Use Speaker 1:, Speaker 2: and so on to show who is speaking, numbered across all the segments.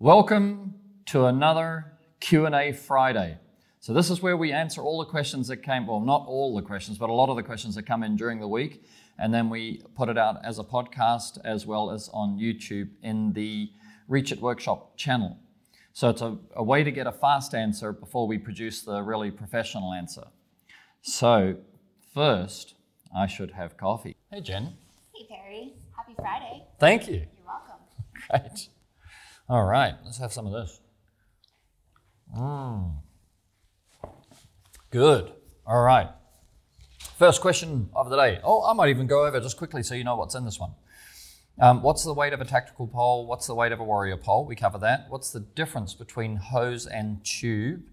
Speaker 1: Welcome to another Q&A Friday. So this is where we answer all the questions that came, well, not all the questions, but a lot of the questions that come in during the week, and then we put it out as a podcast as well as on YouTube in the Reach It Workshop channel. So it's a, a way to get a fast answer before we produce the really professional answer. So first, I should have coffee. Hey, Jen.
Speaker 2: Hey, Perry. Happy Friday.
Speaker 1: Thank you.
Speaker 2: You're welcome.
Speaker 1: Great. All right, let's have some of this. Mmm. Good. All right. First question of the day. Oh, I might even go over just quickly so you know what's in this one. Um, what's the weight of a tactical pole? What's the weight of a warrior pole? We cover that. What's the difference between hose and tube?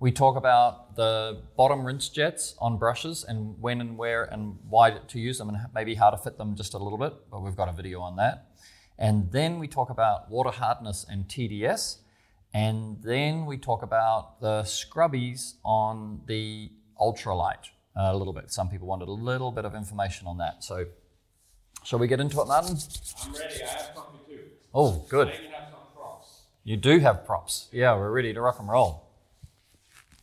Speaker 1: We talk about the bottom rinse jets on brushes and when and where and why to use them and maybe how to fit them just a little bit, but we've got a video on that. And then we talk about water hardness and TDS. And then we talk about the scrubbies on the ultralight a little bit. Some people wanted a little bit of information on that. So, shall we get into it, Martin?
Speaker 3: I'm ready. I have something too.
Speaker 1: Oh, good.
Speaker 3: I have some props.
Speaker 1: You do have props. Yeah, we're ready to rock and roll.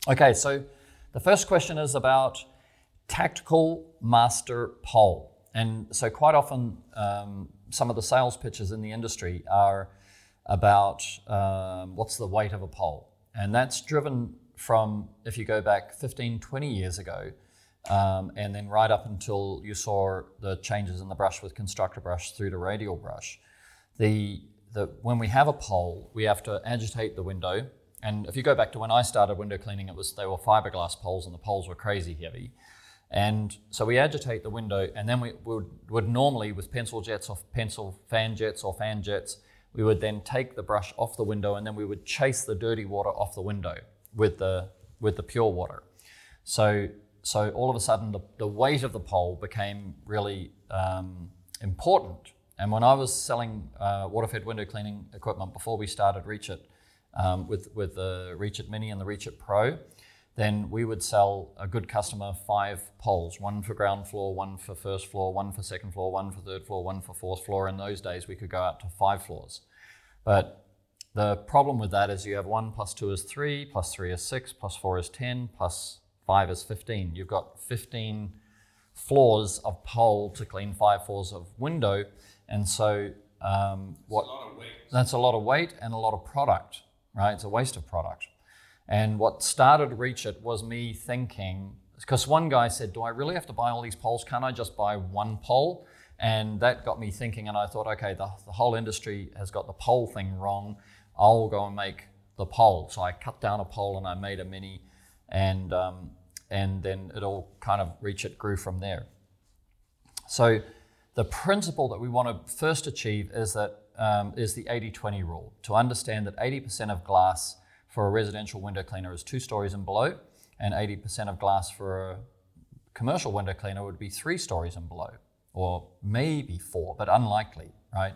Speaker 1: Okay, so the first question is about tactical master pole. And so, quite often, um, some of the sales pitches in the industry are about um, what's the weight of a pole. And that's driven from, if you go back 15, 20 years ago, um, and then right up until you saw the changes in the brush with constructor brush through to radial brush. The, the, when we have a pole, we have to agitate the window. And if you go back to when I started window cleaning, it was they were fiberglass poles and the poles were crazy heavy. And so we agitate the window, and then we would, would normally, with pencil jets or pencil fan jets or fan jets, we would then take the brush off the window and then we would chase the dirty water off the window with the, with the pure water. So, so all of a sudden, the, the weight of the pole became really um, important. And when I was selling uh, water-fed window cleaning equipment before we started Reach It, um, with, with the Reach It Mini and the Reach It Pro, then we would sell a good customer five poles one for ground floor, one for first floor, one for second floor, one for third floor, one for fourth floor. In those days, we could go out to five floors. But the problem with that is you have one plus two is three, plus three is six, plus four is 10, plus five is 15. You've got 15 floors of pole to clean five floors of window. And so, um, what,
Speaker 3: A lot of
Speaker 1: that's a lot of weight and a lot of product, right? It's a waste of product. And what started Reach It was me thinking, because one guy said, Do I really have to buy all these poles? Can't I just buy one pole? And that got me thinking, and I thought, okay, the, the whole industry has got the pole thing wrong. I'll go and make the pole. So I cut down a pole and I made a mini, and, um, and then it all kind of Reach It grew from there. So the principle that we want to first achieve is that um, is the 80-20 rule. To understand that 80% of glass for a residential window cleaner is two stories and below, and 80% of glass for a commercial window cleaner would be three stories and below, or maybe four, but unlikely, right?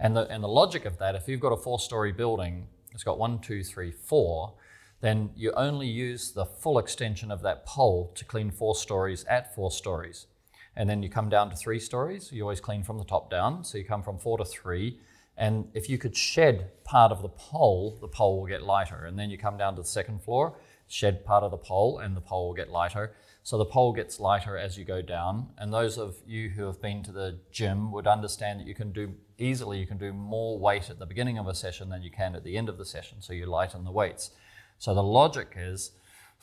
Speaker 1: And the, and the logic of that, if you've got a four story building, it's got one, two, three, four, then you only use the full extension of that pole to clean four stories at four stories. And then you come down to three stories, you always clean from the top down. So you come from four to three. And if you could shed part of the pole, the pole will get lighter. And then you come down to the second floor, shed part of the pole, and the pole will get lighter. So the pole gets lighter as you go down. And those of you who have been to the gym would understand that you can do easily, you can do more weight at the beginning of a session than you can at the end of the session. So you lighten the weights. So the logic is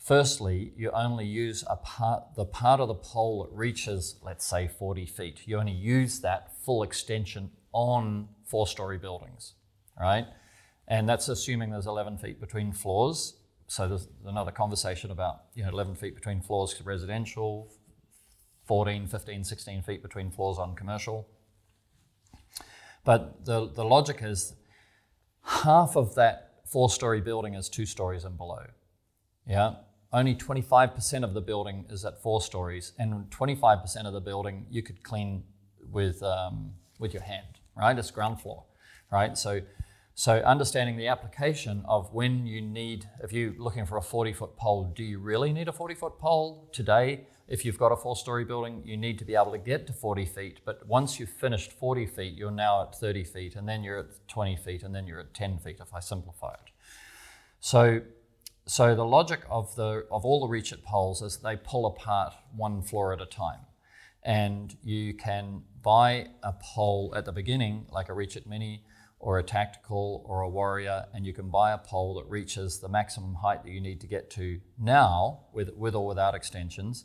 Speaker 1: Firstly, you only use a part, the part of the pole that reaches, let's say, 40 feet. You only use that full extension on four story buildings, right? And that's assuming there's 11 feet between floors. So there's another conversation about, you know, 11 feet between floors residential, 14, 15, 16 feet between floors on commercial. But the, the logic is half of that four story building is two stories and below. Yeah. Only 25% of the building is at four stories, and 25% of the building you could clean with, um, with your hand, right? It's ground floor, right? So, so understanding the application of when you need, if you're looking for a 40 foot pole, do you really need a 40 foot pole today? if you've got a four story building, you need to be able to get to 40 feet. But once you've finished 40 feet, you're now at 30 feet, and then you're at 20 feet, and then you're at 10 feet if I simplify it. So, so the logic of, the, of all the reach it poles is they pull apart one floor at a time. And you can buy a pole at the beginning, like a reach it mini, or a tactical or a warrior, and you can buy a pole that reaches the maximum height that you need to get to now, with, with or without extensions,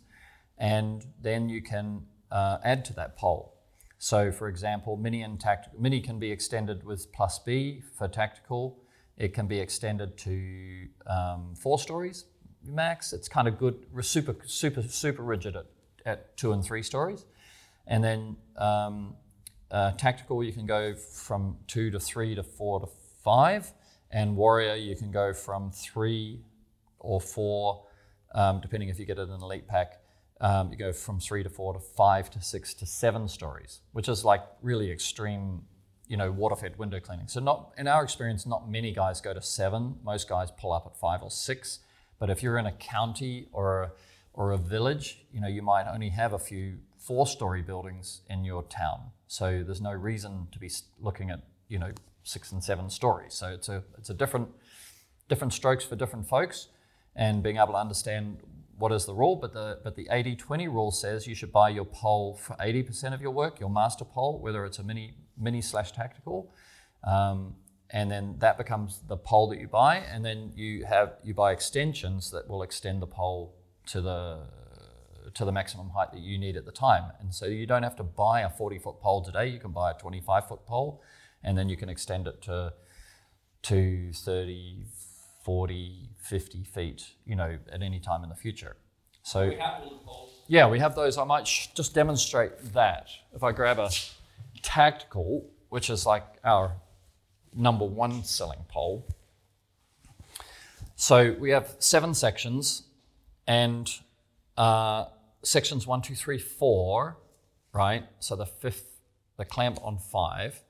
Speaker 1: and then you can uh, add to that pole. So, for example, mini and tact- mini can be extended with plus B for tactical. It can be extended to um, four stories max. It's kind of good, super, super, super rigid at, at two and three stories, and then um, uh, tactical, you can go from two to three to four to five. And warrior, you can go from three or four, um, depending if you get it in an elite pack. Um, you go from three to four to five to six to seven stories, which is like really extreme, you know, water-fed window cleaning. So not in our experience, not many guys go to seven. Most guys pull up at five or six. But if you're in a county or a, or a village, you know, you might only have a few four-story buildings in your town. So there's no reason to be looking at you know six and seven stories. So it's a it's a different different strokes for different folks, and being able to understand what is the rule. But the but the 80-20 rule says you should buy your pole for 80% of your work, your master pole, whether it's a mini mini slash tactical. Um, and then that becomes the pole that you buy, and then you have you buy extensions that will extend the pole to the to the maximum height that you need at the time. And so you don't have to buy a 40 foot pole today, you can buy a 25 foot pole and then you can extend it to, to 30, 40, 50 feet, you know, at any time in the future. So
Speaker 3: we have all the poles.
Speaker 1: Yeah, we have those. I might sh- just demonstrate that. If I grab a tactical, which is like our number one selling pole. So we have seven sections, and uh, sections one, two, three, four, right? So the fifth, the clamp on five.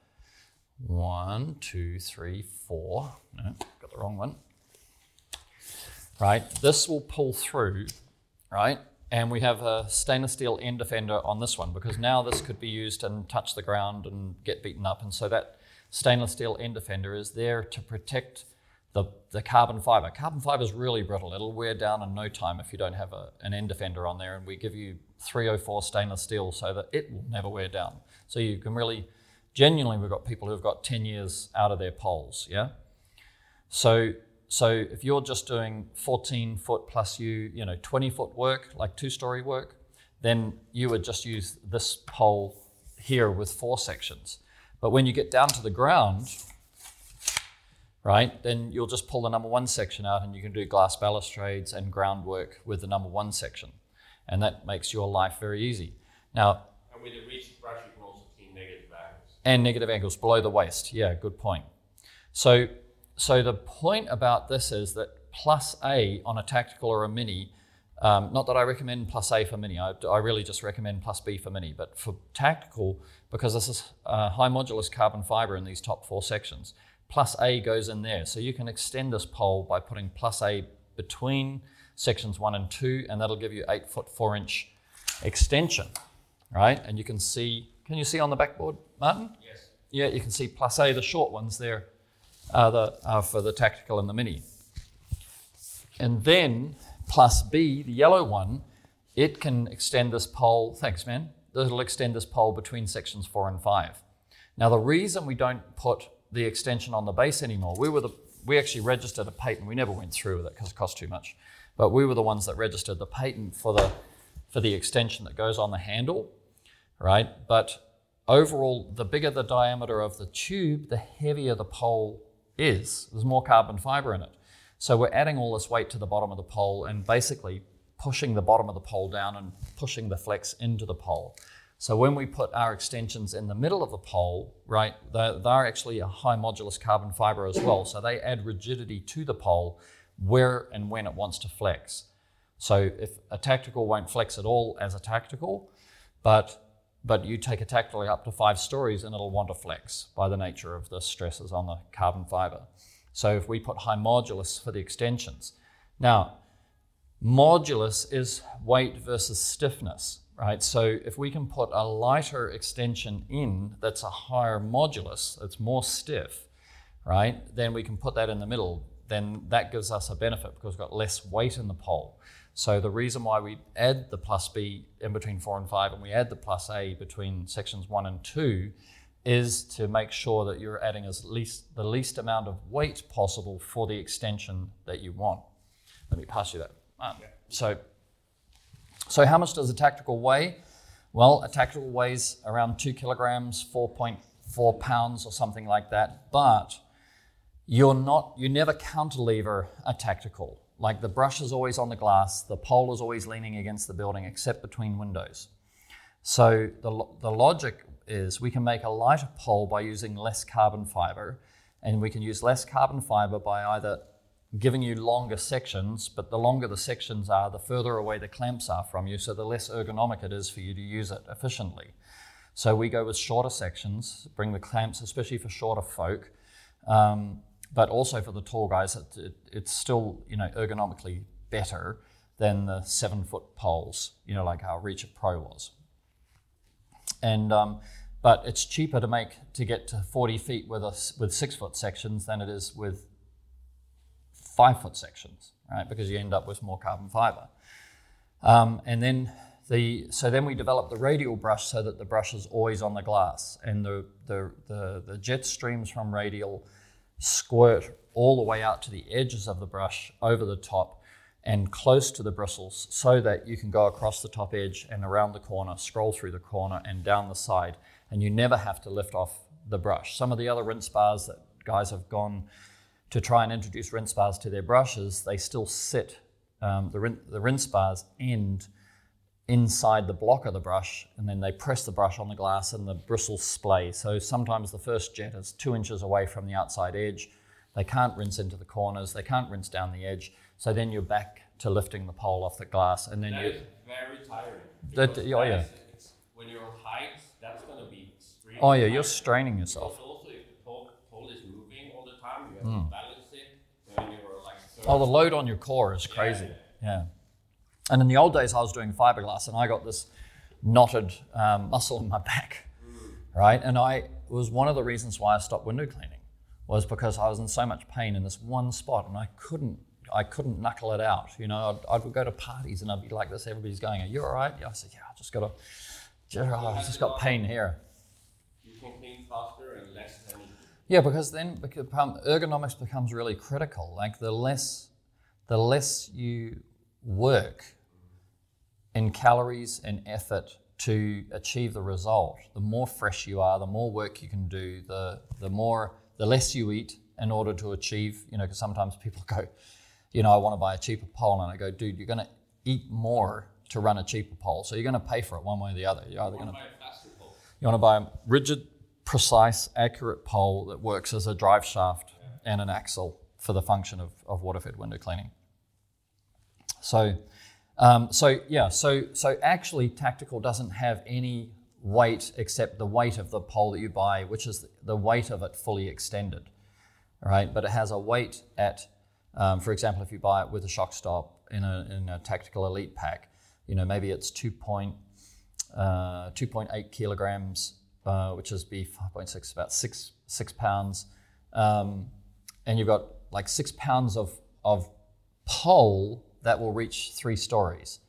Speaker 1: One, two, three, four. No, got the wrong one. Right, this will pull through, right? And we have a stainless steel end defender on this one because now this could be used and touch the ground and get beaten up. And so that stainless steel end defender is there to protect the, the carbon fiber. Carbon fiber is really brittle. It'll wear down in no time if you don't have a, an end defender on there. And we give you 304 stainless steel so that it will never wear down. So you can really, genuinely, we've got people who've got 10 years out of their poles. Yeah. So so if you're just doing 14 foot plus you, you know, 20 foot work, like two story work, then you would just use this pole here with four sections. But when you get down to the ground, right? Then you'll just pull the number one section out and you can do glass balustrades and groundwork with the number one section. And that makes your life very easy. Now,
Speaker 3: and with the reach brush, you can also clean negative angles.
Speaker 1: And negative angles below the waist. Yeah, good point. So, so the point about this is that plus A on a tactical or a mini, um, not that I recommend plus A for mini, I, I, really just recommend plus B for mini, but for tactical, because this is high modulus carbon fiber in these top four sections, plus A goes in there. So you can extend this pole by putting plus A between sections one and two, and that'll give you eight foot four inch extension, right? And you can see, can you see on the backboard, Martin?
Speaker 3: Yes.
Speaker 1: Yeah, you can see plus A, the short ones there, are, the, are for the tactical and the mini. And then plus B, the yellow one, it can extend this pole, thanks man, it'll extend this pole between sections four and five. Now the reason we don't put the extension on the base anymore. We were the we actually registered a patent. We never went through with it because it cost too much, but we were the ones that registered the patent for the for the extension that goes on the handle, right? But overall, the bigger the diameter of the tube, the heavier the pole is. There's more carbon fiber in it. So we're adding all this weight to the bottom of the pole and basically pushing the bottom of the pole down and pushing the flex into the pole. So when we put our extensions in the middle of the pole, right, they're, they're, actually a high modulus carbon fiber as well. So they add rigidity to the pole where and when it wants to flex. So if a tactical won't flex at all as a tactical, but but you take a tactical up to five stories and it'll want to flex by the nature of the stresses on the carbon fiber. So if we put high modulus for the extensions. Now, Modulus is weight versus stiffness, right? So if we can put a lighter extension in that's a higher modulus, that's more stiff, right? Then we can put that in the middle. Then that gives us a benefit because we've got less weight in the pole. So the reason why we add the plus B in between four and five and we add the plus A between sections one and two is to make sure that you're adding as least the least amount of weight possible for the extension that you want. Let me pass you that. Um, so, so how much does a tactical weigh? Well, a tactical weighs around two kilograms, 4.4 pounds, or something like that. But you're not, you never counterlever a tactical. Like the brush is always on the glass, the pole is always leaning against the building, except between windows. So the, the logic is we can make a lighter pole by using less carbon fiber, and we can use less carbon fiber by either giving you longer sections, but the longer the sections are, the further away the clamps are from you, so the less ergonomic it is for you to use it efficiently. So we go with shorter sections, bring the clamps, especially for shorter folk, um, but also for the tall guys, it, it, it's still you know ergonomically better than the seven foot poles, you know, like our Reach Pro was. And um, but it's cheaper to make to get to 40 feet with a, with six foot sections than it is with five foot sections, right? Because you end up with more carbon fiber. Um, and then the so then we develop the radial brush so that the brush is always on the glass, and the the the, the jet streams from radial squirt all the way out to the edges of the brush over the top and close to the bristles so that you can go across the top edge and around the corner, scroll through the corner and down the side, and you never have to lift off the brush. Some of the other rinse bars that guys have gone to try and introduce rinse bars to their brushes, they still sit, um, the, rin- the rinse bars end inside the block of the brush, and then they press the brush on the glass and the bristles splay. So sometimes the first jet is two inches away from the outside edge. They can't rinse into the corners, they can't rinse down the edge. So then you're back to lifting the pole off the glass, and then
Speaker 3: That
Speaker 1: you.
Speaker 3: is very tiring.
Speaker 1: That-
Speaker 3: because
Speaker 1: oh, yeah.
Speaker 3: it's- When you're height, that's gonna be extremely.
Speaker 1: Oh yeah, you're
Speaker 3: tiring.
Speaker 1: straining
Speaker 3: Because
Speaker 1: yourself.
Speaker 3: also if the pole, pole is moving all the time, you have to balance it when you're like.
Speaker 1: Hmm. Oh, the load on your core is crazy. Yeah. And in the old days, I was doing fiberglass, and I got this knotted um, muscle in my back, right? And I it was one of the reasons why I stopped window cleaning was because I was in so much pain in this one spot, and I couldn't. I couldn't knuckle it out. You know, I'd, I'd go to parties and I'd be like this. Everybody's going, "Are you all right?" Yeah, I said, "Yeah, I just got a, oh, I've just got pain here."
Speaker 3: You can clean faster and less energy.
Speaker 1: Yeah, because then ergonomics becomes really critical. Like the less, the less you work in calories and effort to achieve the result, the more fresh you are, the more work you can do, the the more, the less you eat in order to achieve. You know, because sometimes people go, you know, I want to buy a cheaper pole, and I go, dude, you're going to eat more to run a cheaper pole, so you're going to pay for it one way or the other. You're either going to
Speaker 3: Buy a faster pole.
Speaker 1: you want to buy a rigid, precise, accurate pole that works as a drive shaft and an axle for the function of, of water-fed window cleaning. So, um, so yeah, so so actually, tactical doesn't have any weight except the weight of the pole that you buy, which is the weight of it fully extended, right? But it has a weight at, um, for example, if you buy it with a shock stop in a in a tactical elite pack, you know maybe it's two point uh, 2.8 kilograms, uh, which is B 5.6, about six six pounds, um, and you've got like six pounds of of pole that will reach three stories,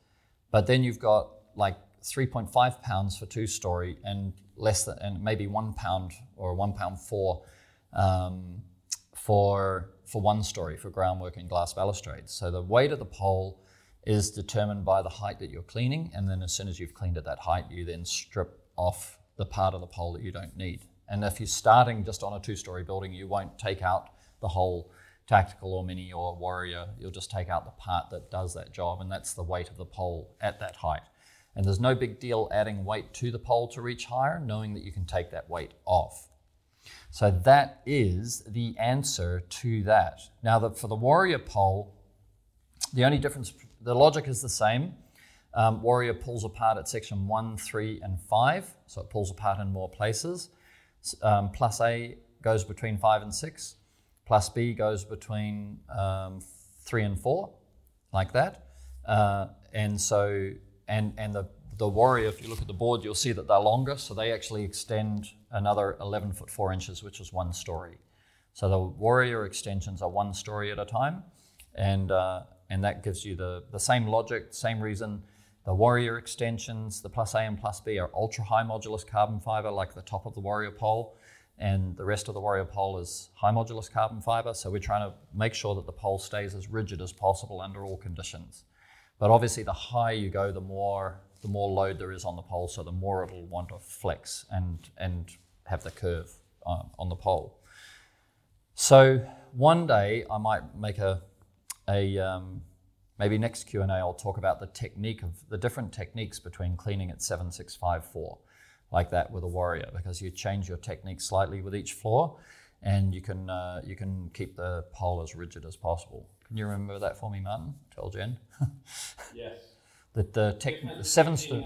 Speaker 1: but then you've got like 3.5 pounds for two story and less than and maybe one pound or one pound four um, for for one story for groundwork and glass balustrades. So the weight of the pole is determined by the height that you're cleaning, and then as soon as you've cleaned at that height, you then strip off the part of the pole that you don't need. And if you're starting just on a two-story building, you won't take out the whole tactical or mini or warrior. You'll just take out the part that does that job, and that's the weight of the pole at that height. And there's no big deal adding weight to the pole to reach higher, knowing that you can take that weight off. So that is the answer to that. Now, the, for the warrior pole, the only difference, the logic is the same. Um, Warrior pulls apart at section one, three, and five, so it pulls apart in more places. Um, plus A goes between five and six. Plus B goes between um, three and four, like that. Uh, and so, and, and the, the Warrior, if you look at the board, you'll see that they're longer. So they actually extend another 11 foot 4 inches, which is one story. So the Warrior extensions are one story at a time. And, uh, and that gives you the, the same logic, same reason. The Warrior extensions, the plus A and plus B, are ultra high modulus carbon fiber, like the top of the Warrior pole and the rest of the Warrior pole is high modulus carbon fiber. So we're trying to make sure that the pole stays as rigid as possible under all conditions. But obviously, the higher you go, the more the more load there is on the pole, so the more it'll want to flex and and have the curve uh, on the pole. So one day I might make a a um, maybe next Q and A I'll talk about the technique of the different techniques between cleaning at seven six five four like that with a warrior because you change your technique slightly with each floor and you can, uh, you can keep the pole as rigid as possible. Can you remember that for me, Martin? Tell Jen.
Speaker 3: Yes.
Speaker 1: that the, tech, the seven st-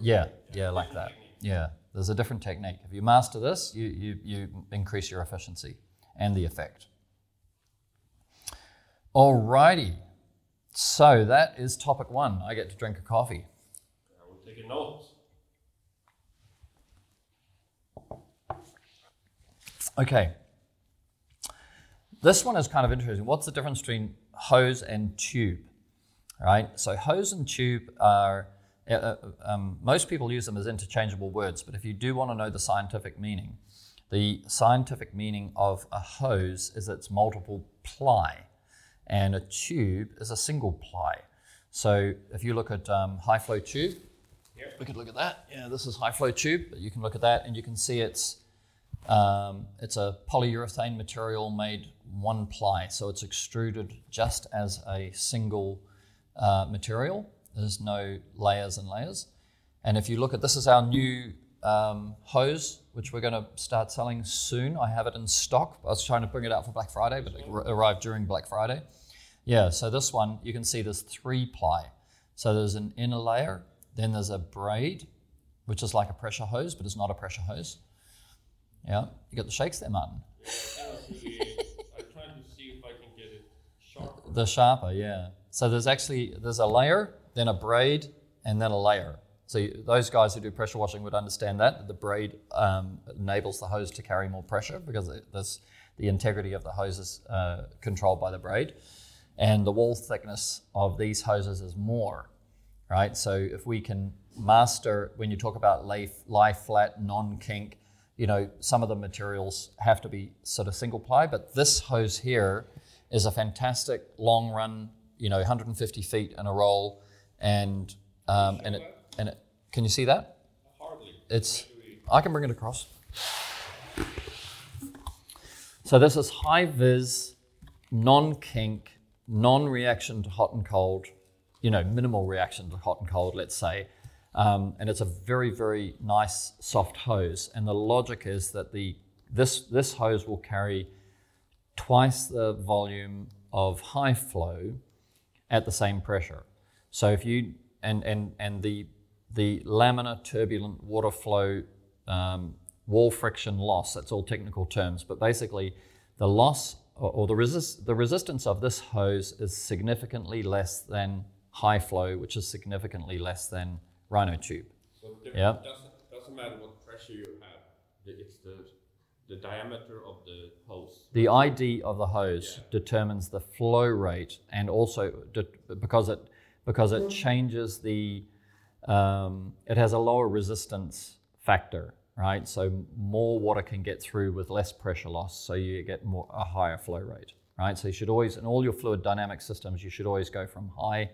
Speaker 1: yeah, yeah, like that. Yeah, there's a different technique. If you master this, you, you, you increase your efficiency and the effect. Alrighty, so that is topic one. I get to drink a coffee.
Speaker 3: I will take a note.
Speaker 1: Okay. This one is kind of interesting. What's the difference between hose and tube? Right? So, hose and tube are, uh, uh, um, most people use them as interchangeable words, but if you do want to know the scientific meaning, the scientific meaning of a hose is it's multiple ply, and a tube is a single ply. So, if you look at um, high flow tube,
Speaker 3: Here.
Speaker 1: we could look at that. Yeah, this is high flow tube. You can look at that and you can see it's um, it's a polyurethane material made one ply, so it's extruded just as a single uh, material. There's no layers and layers. And if you look at this, is our new um, hose, which we're going to start selling soon. I have it in stock. I was trying to bring it out for Black Friday, but it arrived during Black Friday. Yeah, so this one, you can see there's three ply. So there's an inner layer, then there's a braid, which is like a pressure hose, but it's not a pressure hose. Yeah, you got the shakes there, Martin.
Speaker 3: I'm trying to see if I can get it sharper.
Speaker 1: The sharper, yeah. So there's actually there's a layer, then a braid, and then a layer. So those guys who do pressure washing would understand that the braid um, enables the hose to carry more pressure because it, this, the integrity of the hose is uh, controlled by the braid, and the wall thickness of these hoses is more, right? So if we can master when you talk about lay, lie flat, non-kink, you know, some of the materials have to be sort of single ply, but this hose here is a fantastic long run, you know, 150 feet in a roll, and um, and it and it. Can you see that?
Speaker 3: Hardly.
Speaker 1: It's. I can bring it across. So this is high vis, non kink, non reaction to hot and cold, you know, minimal reaction to hot and cold, let's say. Um, and it's a very, very nice soft hose. And the logic is that the this this hose will carry twice the volume of high flow at the same pressure. So if you and and and the the laminar turbulent water flow um, wall friction loss that's all technical terms but basically the loss or, or the resist the resistance of this hose is significantly less than high flow which is significantly less than rhino tube
Speaker 3: So
Speaker 1: Yeah.
Speaker 3: it doesn't, doesn't matter what pressure you have. It's the, the diameter of the hose.
Speaker 1: the ID of the hose determines the flow rate, and also de- because it because it changes the um, it has a lower resistance factor, right? So more water can get through with less pressure loss, so you get more a higher flow rate, right? So you should always in all your fluid dynamic systems, you should always go from high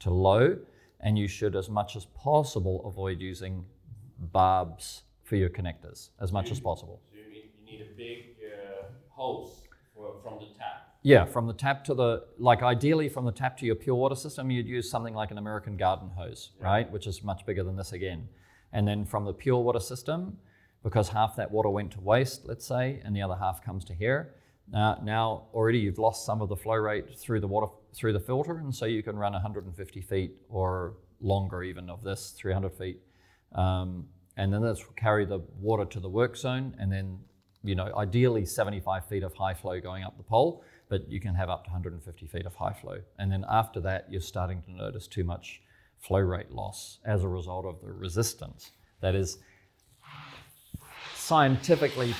Speaker 1: to low, and you should as much as possible avoid using barbs for your connectors as much as possible.
Speaker 3: So you need, you need a big uh, hose from the tap.
Speaker 1: Yeah, from the tap to the like ideally from the tap to your pure water system, you'd use something like an American garden hose, right? Which is much bigger than this again. And then from the pure water system, because half that water went to waste, let's say, and the other half comes to here. Now, now already you've lost some of the flow rate through the water through the filter, and so you can run 150 feet or longer even of this, 300 feet, um, and then this will carry the water to the work zone, and then you know, ideally 75 feet of high flow going up the pole, but you can have up to 150 feet of high flow. And then after that, you're starting to notice too much flow rate loss as a result of the resistance. That is scientifically,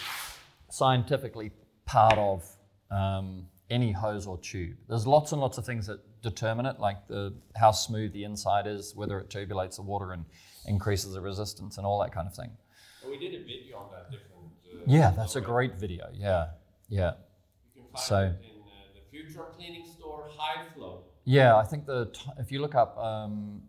Speaker 1: scientifically part of um, any hose or tube. There's lots and lots of things that determine it, like the how smooth the inside is, whether it turbulates the water and increases the resistance, and all that kind of thing.
Speaker 3: We did a video on that different. Uh,
Speaker 1: Yeah, that's a great video. Yeah, yeah.
Speaker 3: You can find
Speaker 1: So-
Speaker 3: it in uh, the Future Cleaning store, High Flow.
Speaker 1: Yeah, I think the t- if you look up um,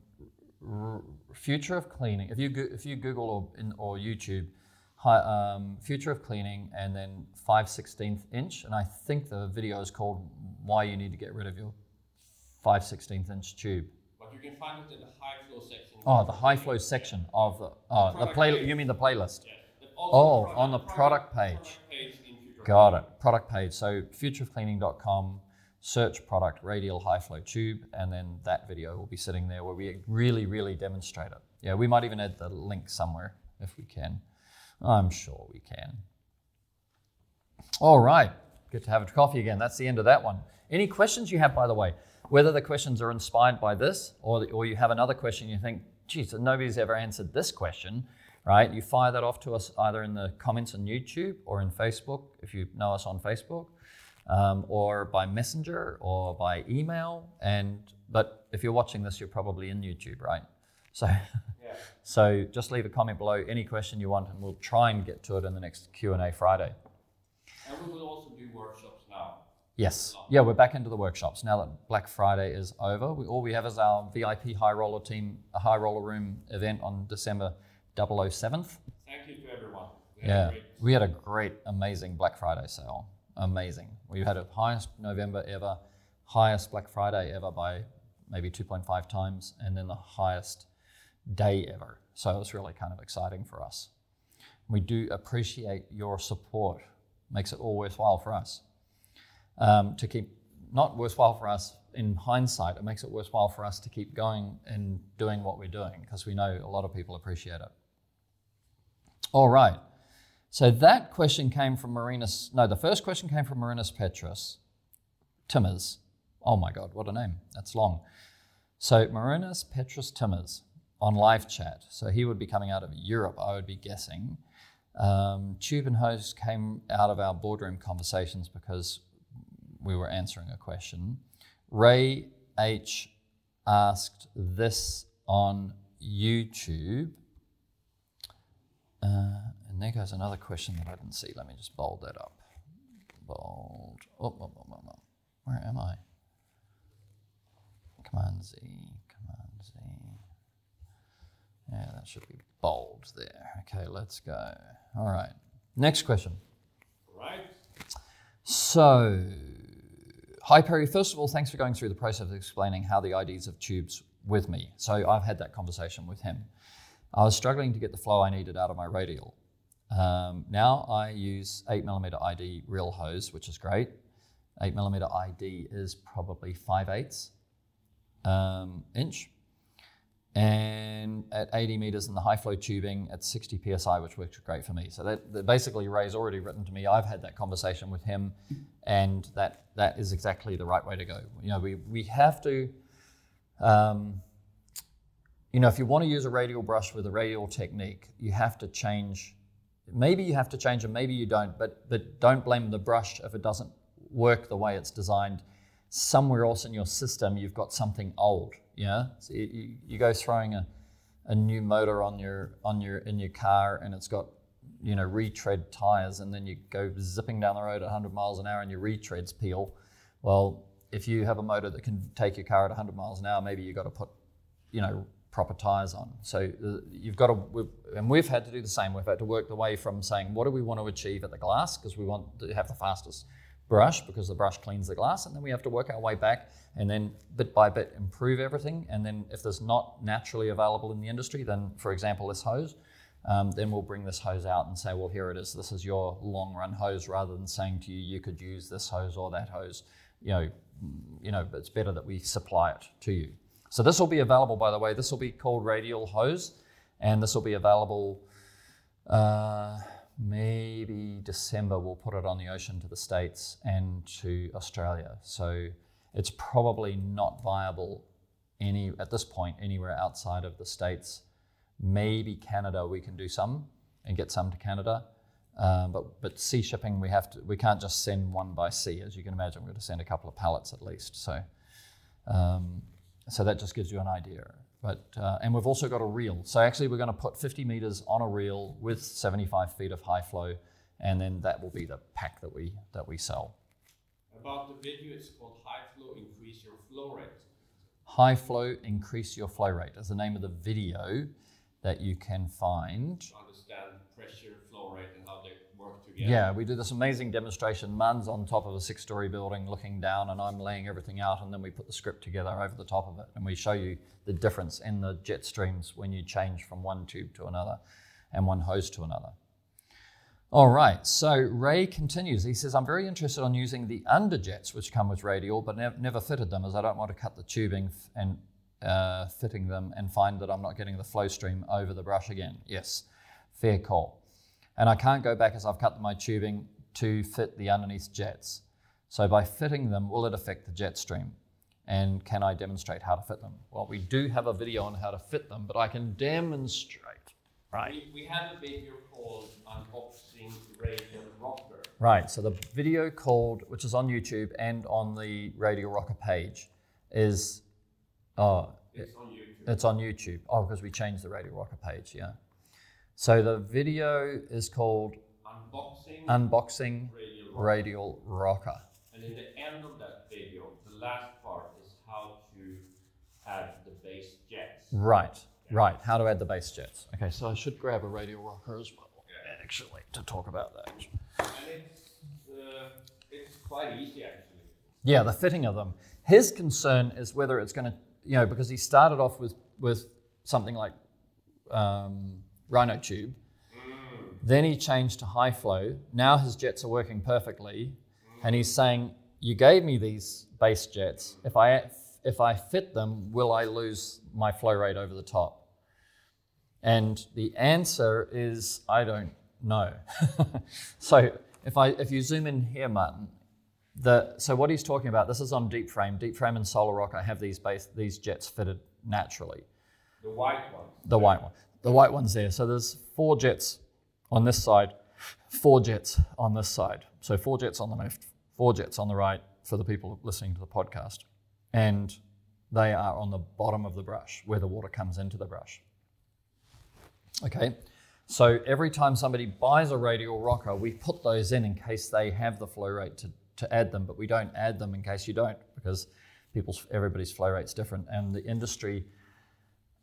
Speaker 1: r- future of cleaning, if you go- if you Google or in, or YouTube, hi, um, future of cleaning, and then five sixteenth inch, and I think the video is called "Why You Need to Get Rid of Your Five Sixteenth Inch Tube."
Speaker 3: But you can find it in the High Flow section.
Speaker 1: Oh, the high flow section of the oh the
Speaker 3: product
Speaker 1: play.
Speaker 3: page.
Speaker 1: You mean the playlist?
Speaker 3: Yeah. The- also
Speaker 1: Oh, on the product page.
Speaker 3: product page of
Speaker 1: Got it. Product page. So futureofcleaning.com, search product radial high flow tube, and then that video will be sitting there where we really, really demonstrate it. Yeah, we might even add the link somewhere if we can. I'm sure we can. All right. Good to have a coffee again. That's the end of that one. Any questions you have, by the way? Whether the questions are inspired by this or, or you have another question you think, geez, nobody's ever answered this question, right? You fire that off to us either in the comments on YouTube or in Facebook, if you know us on Facebook, um, or by messenger or by email. And But if you're watching this, you're probably in YouTube, right? So,
Speaker 3: Yeah.
Speaker 1: so just leave a comment below any question you want and we'll try and get to it in the next Q&A Friday.
Speaker 3: And we will also do workshops now.
Speaker 1: Yes. Yeah, we're back into the workshops now that Black Friday is over. We, all we have is our VIP high roller team, a high roller room event on December 007th.
Speaker 3: Thank you to everyone. We
Speaker 1: Yeah,
Speaker 3: great-
Speaker 1: we had a great, amazing Black Friday sale. Amazing. We had a highest November ever, highest Black Friday ever by maybe 2.5 times, and then the highest day ever. So it was really kind of exciting for us. We do appreciate your support. Makes it all worthwhile for us. Um, to keep, not worthwhile for us in hindsight, it makes it worthwhile for us to keep going and doing what we're doing because we know a lot of people appreciate it. All right. So that question came from Marinus. No, the first question came from Marinus Petrus. Timmers. Oh my God, what a name. That's long. So Marinus Petrus Timmers on live chat. So he would be coming out of Europe, I would be guessing. Um, Tube and Hose came out of our boardroom conversations because we were answering a question. Ray H asked this on YouTube. Uh, and there goes another question that I didn't see. Let me just bold that up. Bold. Oh, oh, oh, oh, oh. Where am I? Command Z. Command Z. Yeah, that should be bold there. Okay, let's go. All right. Next question.
Speaker 3: Right?
Speaker 1: So, hi Perry. First of all, thanks for going through the process of explaining how the IDs of tubes with me. So, I've had that conversation with him. I was struggling to get the flow I needed out of my radial. Um, now I use 8mm ID real hose, which is great. 8mm ID is probably 5 eighths um, inch. And at 80 meters in the high flow tubing at 60 psi, which works great for me. So that, that basically Ray's already written to me. I've had that conversation with him, and that that is exactly the right way to go. You know, we we have to. Um, you know, if you want to use a radial brush with a radial technique, you have to change. Maybe you have to change it, maybe you don't, but but don't blame the brush if it doesn't work the way it's designed. Somewhere else in your system, you've got something old. Yeah, so you, you, go throwing a, a new motor on your on your in your car, and it's got you know retread tires, and then you go zipping down the road at 100 miles an hour, and your retreads peel. Well, if you have a motor that can take your car at 100 miles an hour, maybe you've got to put you know proper tires on. So uh, you've got to, we've, and we've had to do the same. We've had to work the way from saying what do we want to achieve at the glass because we want to have the fastest brush because the brush cleans the glass, and then we have to work our way back and then bit by bit improve everything. And then if there's not naturally available in the industry, then for example this hose. Um, then we'll bring this hose out and say, well, here it is. This is your long run hose, rather than saying to you, you could use this hose or that hose. You know, you know, it's better that we supply it to you. So this will be available, by the way. This will be called radial hose, and this will be available uh, maybe December, we'll put it on the ocean to the States and to Australia. So it's probably not viable any at this point anywhere outside of the States. Maybe Canada, we can do some and get some to Canada. Um, but but sea shipping, we have to. We can't just send one by sea, as you can imagine. We're going to send a couple of pallets at least. So um, so that just gives you an idea. But uh, and we've also got a reel. So actually, we're going to put 50 meters on a reel with 75 feet of high flow, and then that will be the pack that we that we sell.
Speaker 3: About the video, it's called High Flow Increase Your Flow Rate.
Speaker 1: High flow, increase your flow rate is the name of the video that you can find.
Speaker 3: To understand pressure, flow rate, and how they together.
Speaker 1: Yeah, we do this amazing demonstration. Man's on top of a six story building looking down, and I'm laying everything out, and then we put the script together over the top of it, and we show you the difference in the jet streams when you change from one tube to another and one hose to another. All right, so Ray continues. He says, I'm very interested on using the underjets which come with radial, but nev- never fitted them as I don't want to cut the tubing f- and uh, fitting them and find that I'm not getting the flow stream over the brush again. Yes, fair call. And I can't go back as I've cut my tubing to fit the underneath jets. So by fitting them, will it affect the jet stream? And can I demonstrate how to fit them? Well, we do have a video on how to fit them, but I can demonstrate. Right.
Speaker 3: We, we have a video called Unboxing Radial Rocker.
Speaker 1: Right. So the video called, which is on YouTube and on the Radial Rocker page, is oh,
Speaker 3: It's on YouTube.
Speaker 1: it's on YouTube. Oh, because we changed the Radial Rocker page. Yeah. So the video is called
Speaker 3: Unboxing
Speaker 1: Unboxing
Speaker 3: Radial Rocker.
Speaker 1: Radial Rocker.
Speaker 3: And in the end of that video, the last part is how to add the base jets.
Speaker 1: Right. Right. How to add the base jets. Okay. So I should grab a Radial Rocker as well, actually, to talk about that.
Speaker 3: And it's, uh, it's quite easy actually.
Speaker 1: Yeah, the fitting of them. His concern is whether it's going to, you know, because he started off with with something like um, Rhino Tube, then he changed to high flow. Now his jets are working perfectly, and he's saying, "You gave me these base jets. If I if I fit them, will I lose my flow rate over the top?" And the answer is, I don't know. so if I if you zoom in here, Martin, the, so what he's talking about, this is on Deep Frame. Deep Frame and Solar Rock, I have these base, these jets fitted naturally.
Speaker 3: The white one.
Speaker 1: The white one, the white one's there. So there's four jets on this side, four jets on this side. So four jets on the left, four jets on the right for the people listening to the podcast, and they are on the bottom of the brush where the water comes into the brush. Okay, so every time somebody buys a radial rocker, we put those in in case they have the flow rate to, to add them, but we don't add them in case you don't because people's everybody's flow rate's different, and the industry.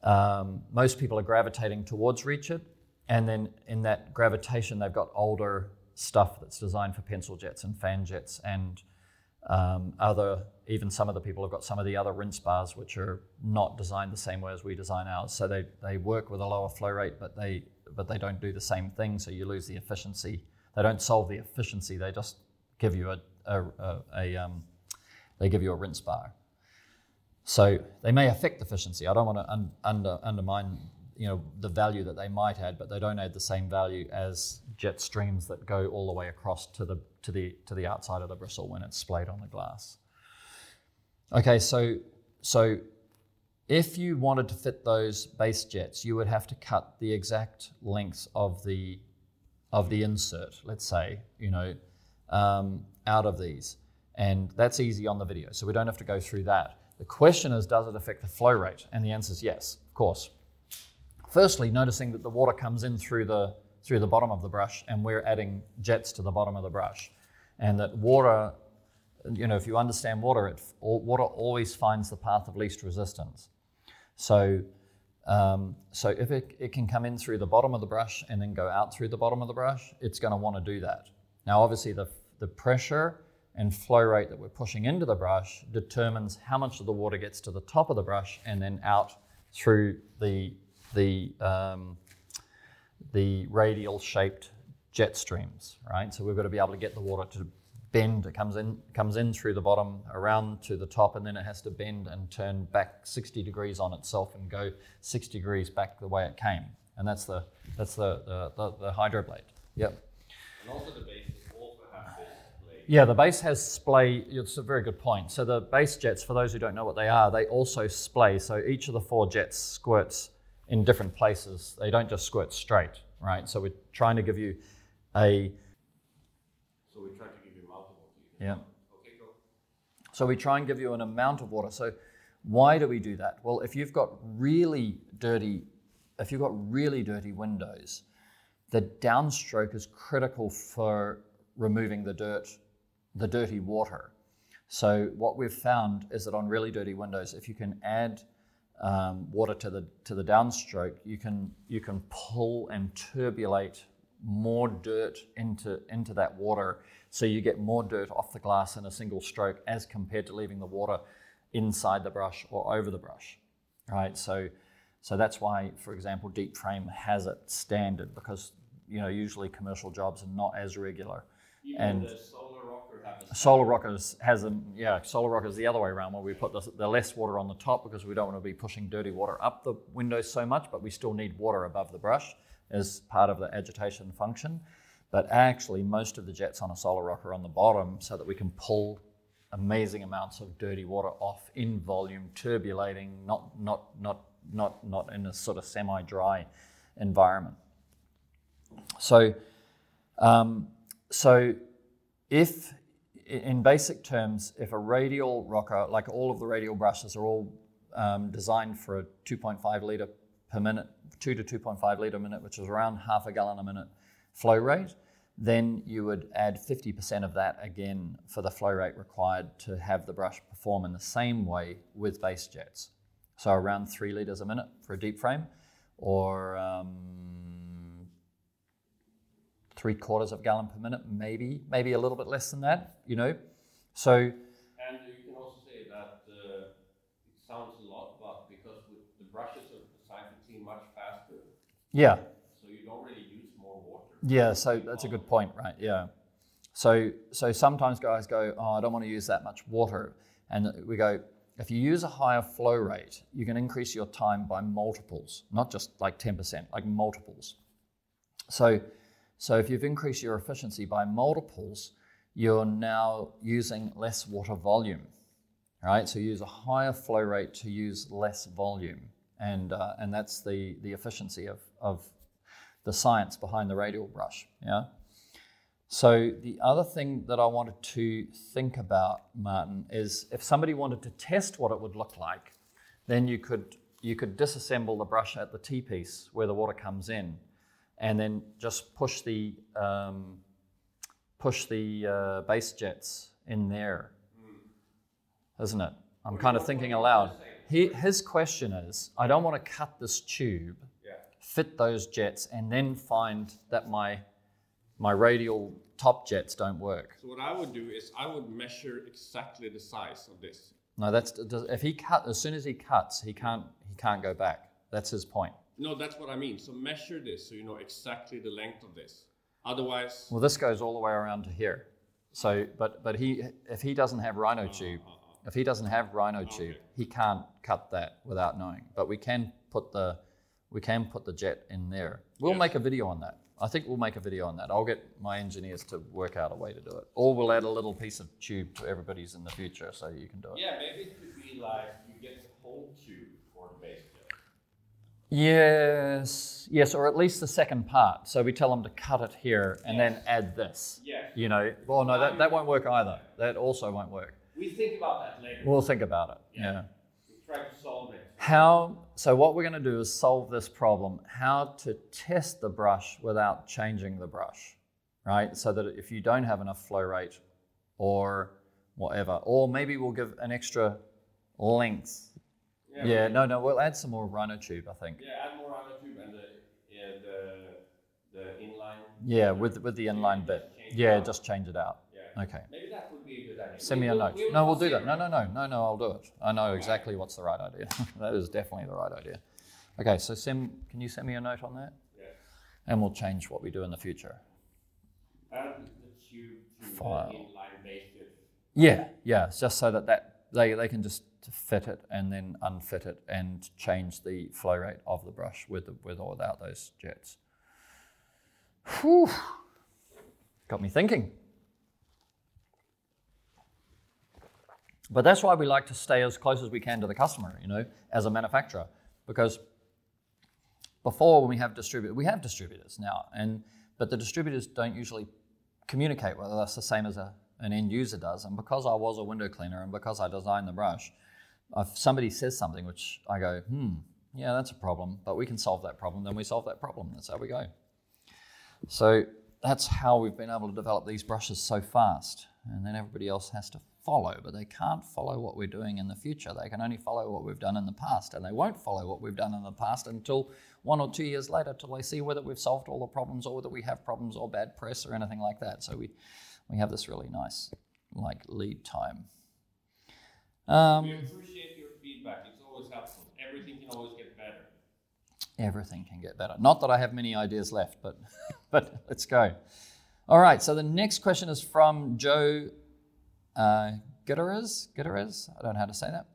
Speaker 1: Um, most people are gravitating towards It, and then in that gravitation, they've got older stuff that's designed for pencil jets and fan jets and um, other. Even some of the people have got some of the other rinse bars which are not designed the same way as we design ours. So they, they work with a lower flow rate, but they but they don't do the same thing. So you lose the efficiency. They don't solve the efficiency. They just give you a, a, a, a um, they give you a rinse bar. So they may affect efficiency. I don't want to un, under, undermine you know the value that they might add, but they don't add the same value as jet streams that go all the way across to the to the to the outside of the bristle when it's splayed on the glass. Okay, so so if you wanted to fit those base jets, you would have to cut the exact length of the of the insert. Let's say you know um, out of these, and that's easy on the video, so we don't have to go through that. The question is, does it affect the flow rate? And the answer is yes, of course. Firstly, noticing that the water comes in through the through the bottom of the brush, and we're adding jets to the bottom of the brush, and that water, you know, if you understand water, it water always finds the path of least resistance. So, um, so if it, it can come in through the bottom of the brush and then go out through the bottom of the brush, it's going to want to do that. Now, obviously, the the pressure and flow rate that we're pushing into the brush determines how much of the water gets to the top of the brush and then out through the the um, the radial shaped jet streams, right? So we've got to be able to get the water to bend. It comes in comes in through the bottom around to the top, and then it has to bend and turn back 60 degrees on itself and go 60 degrees back the way it came. And that's the that's the the, the, the hydroblade. Yep.
Speaker 3: And also the also have this blade.
Speaker 1: Yeah, the base has splay. It's a very good point. So the base jets, for those who don't know what they are, they also splay. So each of the four jets squirts in different places. They don't just squirt straight, right? So we're trying to give you a
Speaker 3: So we try to give you multiple. so you can-
Speaker 1: yeah.
Speaker 3: Okay, go.
Speaker 1: So we try and give you an amount of water. So why do we do that? Well, if you've got really dirty, if you've got really dirty windows, the downstroke is critical for removing the dirt, the dirty water. So what we've found is that on really dirty windows, if you can add um, water to the to the downstroke, you can you can pull and turbulate more dirt into into that water, so you get more dirt off the glass in a single stroke as compared to leaving the water inside the brush or over the brush, right? So so that's why, for example, Deep Frame has it standard because you know usually commercial jobs are not as regular.
Speaker 3: Even
Speaker 1: And-
Speaker 3: solar
Speaker 1: rockers has a yeah. Solar rockers the other way around, where we put the, the less water on the top because we don't want to be pushing dirty water up the windows so much, but we still need water above the brush as part of the agitation function. But actually, most of the jets on a solar rocker are on the bottom, so that we can pull amazing amounts of dirty water off in volume, turbulating, not not not not not in a sort of semi-dry environment. So, um, so if in basic terms, if a radial rocker, like all of the radial brushes are all um, designed for a 2.5 litre per minute, 2 to 2.5 litre a minute, which is around half a gallon a minute flow rate, then you would add 50% of that again for the flow rate required to have the brush perform in the same way with base jets. So around 3 litres a minute for a deep frame, or um, three quarters of a gallon per minute, maybe, maybe a little bit less than that, you know. So
Speaker 3: And you can also say that uh, it sounds a lot, but because with the brushes are designed to clean much faster,
Speaker 1: yeah,
Speaker 3: so you don't really use more water.
Speaker 1: yeah. So that's a good point, right? Yeah. So so sometimes guys go, oh, I don't want to use that much water, and we go. If you use a higher flow rate, you can increase your time by multiples, not just like 10%, like multiples. So, so if you've increased your efficiency by multiples, you're now using less water volume, right? So you use a higher flow rate to use less volume, and uh, and that's the the efficiency of of the science behind the radial brush. Yeah. So the other thing that I wanted to think about, Martin, is if somebody wanted to test what it would look like, then you could you could disassemble the brush at the T piece where the water comes in, and then just push the um, push the uh, base jets in there, isn't it? I'm kind of thinking aloud. He, his question is, I don't want to cut this tube,
Speaker 3: Yeah.
Speaker 1: fit those jets, and then find that my my radial top jets don't work.
Speaker 3: So what I would do is I would measure exactly the size of this.
Speaker 1: No, that's if he cut as soon as he cuts, he can't he can't go back. That's his point.
Speaker 3: No, that's what I mean. So measure this so you know exactly the length of this. Otherwise,
Speaker 1: Well, this goes all the way around to here. So, but but he if he doesn't have rhino uh-huh, tube, uh-huh. if he doesn't have rhino tube, he can't cut that without knowing. But we can put the we can put the jet in there. We'll
Speaker 3: Yes.
Speaker 1: make a video on that. I think we'll make a video on that. I'll get my engineers to work out a way to do it, or we'll add a little piece of tube to everybody's in the future so you can do it.
Speaker 3: yeah, maybe it could be like you get the whole tube for the base jet.
Speaker 1: Yes, yes, or at least the second part. So we tell them to cut it here and then add this.
Speaker 3: Yeah.
Speaker 1: You know, well, no, that, that won't work either. That also won't work.
Speaker 3: We think about that later.
Speaker 1: We'll think about it.
Speaker 3: Yeah.
Speaker 1: yeah.
Speaker 3: we try to solve it.
Speaker 1: How, so what we're going to do is solve this problem, how to test the brush without changing the brush, right? So that if you don't have enough flow rate or whatever, or maybe we'll give an extra length. Yeah, no, no, we'll add some more rhino tube, I think.
Speaker 3: Yeah, add more the tube and the yeah, the the inline.
Speaker 1: Yeah, with, with the inline bit. Yeah, just change it out.
Speaker 3: Yeah.
Speaker 1: Okay.
Speaker 3: Maybe that would be a good idea.
Speaker 1: Send me a note.
Speaker 3: we'll
Speaker 1: No, we'll do that. No, no, no, no, no. I'll do it. I know exactly what's the right idea. that is definitely the right idea. Okay, so send. Can you send me a note on that?
Speaker 3: Yeah.
Speaker 1: And we'll change what we do in the future.
Speaker 3: Add the tube to
Speaker 1: File.
Speaker 3: the inline base.
Speaker 1: Yeah, yeah. Just so that that they they can just fit it and then unfit it and change the flow rate of the brush with with or without those jets. Whew. Got me thinking. But that's why we like to stay as close as we can to the customer, you know, as a manufacturer. Because before when we have distributors, we have distributors now, and but the distributors don't usually communicate with us the same as a, an end user does. And because I was a window cleaner and because I designed the brush, if somebody says something which I go, hmm, yeah, that's a problem, but we can solve that problem, then we solve that problem. That's how we go. So that's how we've been able to develop these brushes so fast. And then everybody else has to follow, but they can't follow what we're doing in the future. They can only follow what we've done in the past, and they won't follow what we've done in the past until one or two years later, till they see whether we've solved all the problems or whether we have problems or bad press or anything like that. So we, we have this really nice like lead time. Um,
Speaker 3: we appreciate your feedback. It's always helpful. Everything can always get better.
Speaker 1: Everything can get better. Not that I have many ideas left, but but let's go. All right. So the next question is from Joe uh, Gutierrez. Gutierrez. I don't know how to say that.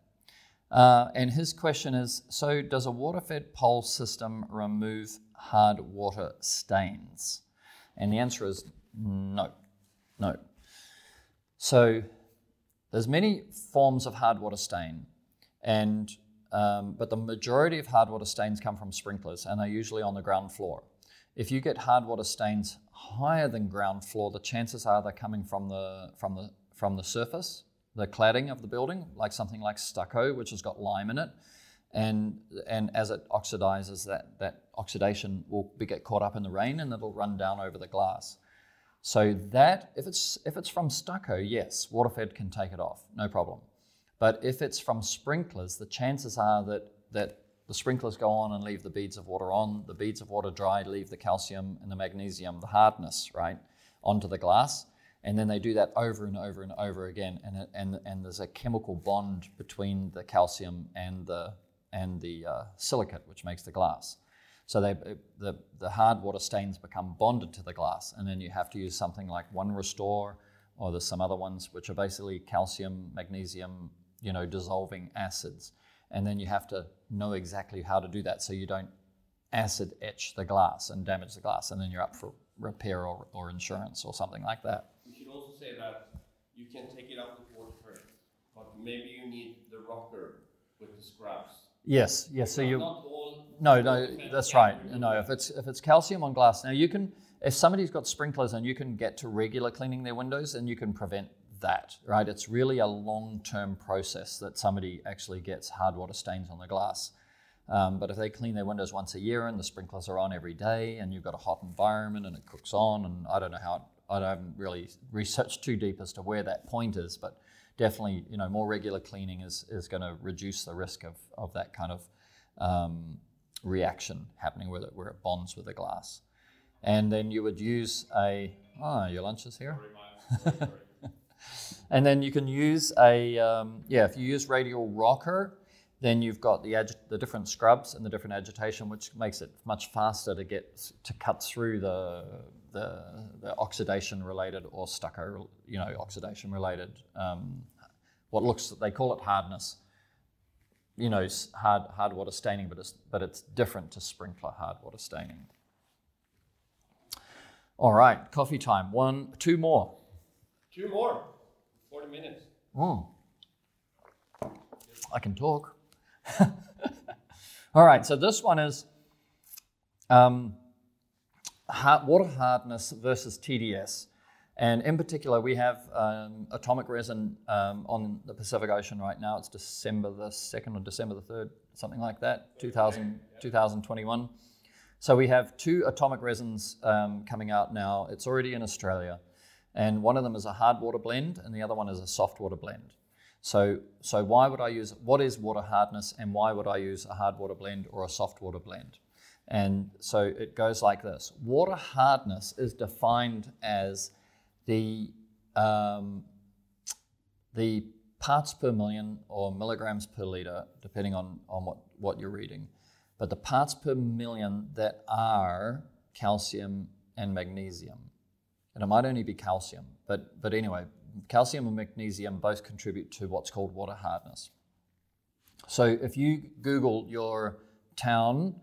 Speaker 1: Uh, and his question is: So, does a water-fed pole system remove hard water stains? And the answer is no, no. So, there's many forms of hard water stain, and um, but the majority of hard water stains come from sprinklers, and they're usually on the ground floor. If you get hard water stains higher than ground floor, the chances are they're coming from the from the from the surface, the cladding of the building, like something like stucco, which has got lime in it, and and as it oxidizes, that that oxidation will be, get caught up in the rain, and it'll run down over the glass. So that if it's if it's from stucco, yes, waterfed can take it off, no problem. But if it's from sprinklers, the chances are that, that the sprinklers go on and leave the beads of water on, the beads of water dry, leave the calcium and the magnesium, the hardness, right, onto the glass. And then they do that over and over and over again. And, and, and there's a chemical bond between the calcium and the, and the uh, silicate, which makes the glass. So they, the, the hard water stains become bonded to the glass. And then you have to use something like One Restore, or there's some other ones which are basically calcium, magnesium, you know, dissolving acids. And then you have to know exactly how to do that so you don't acid etch the glass and damage the glass. And then you're up for repair or, or insurance or something like that.
Speaker 3: We should also say that you can take it out water first, but maybe you need the rocker with the scrubs.
Speaker 1: Yes, yes. So you
Speaker 3: Not all.
Speaker 1: No, no, that's right. No, if it's if it's calcium on glass, now you can if somebody's got sprinklers and you can get to regular cleaning their windows, then you can prevent that, right? It's really a long-term process that somebody actually gets hard water stains on the glass. Um, but if they clean their windows once a year and the sprinklers are on every day and you've got a hot environment and it cooks on, and I don't know how, I haven't really researched too deep as to where that point is, but definitely, you know, more regular cleaning is, is going to reduce the risk of, of that kind of um, reaction happening where it, where it bonds with the glass. And then you would use a, oh, your lunch is here? And then you can use a, um, yeah, if you use radial rocker, then you've got the, agi- the different scrubs and the different agitation, which makes it much faster to get to cut through the, the, the oxidation related or stucco, you know, oxidation related, um, what looks, they call it hardness. You know, hard, hard water staining, but it's, but it's different to sprinkler hard water staining. All right, coffee time. One, two more.
Speaker 3: Two more. 40 minutes.
Speaker 1: Mm. I can talk. All right, so this one is um, hard, water hardness versus TDS. And in particular, we have um, atomic resin um, on the Pacific Ocean right now. It's December the 2nd or December the 3rd, something like that, 2000, 2021. So we have two atomic resins um, coming out now. It's already in Australia. And one of them is a hard water blend, and the other one is a soft water blend. So, so why would I use what is water hardness, and why would I use a hard water blend or a soft water blend? And so it goes like this: water hardness is defined as the um, the parts per million or milligrams per liter, depending on, on what, what you're reading, but the parts per million that are calcium and magnesium. And it might only be calcium, but, but anyway, calcium and magnesium both contribute to what's called water hardness. So if you Google your town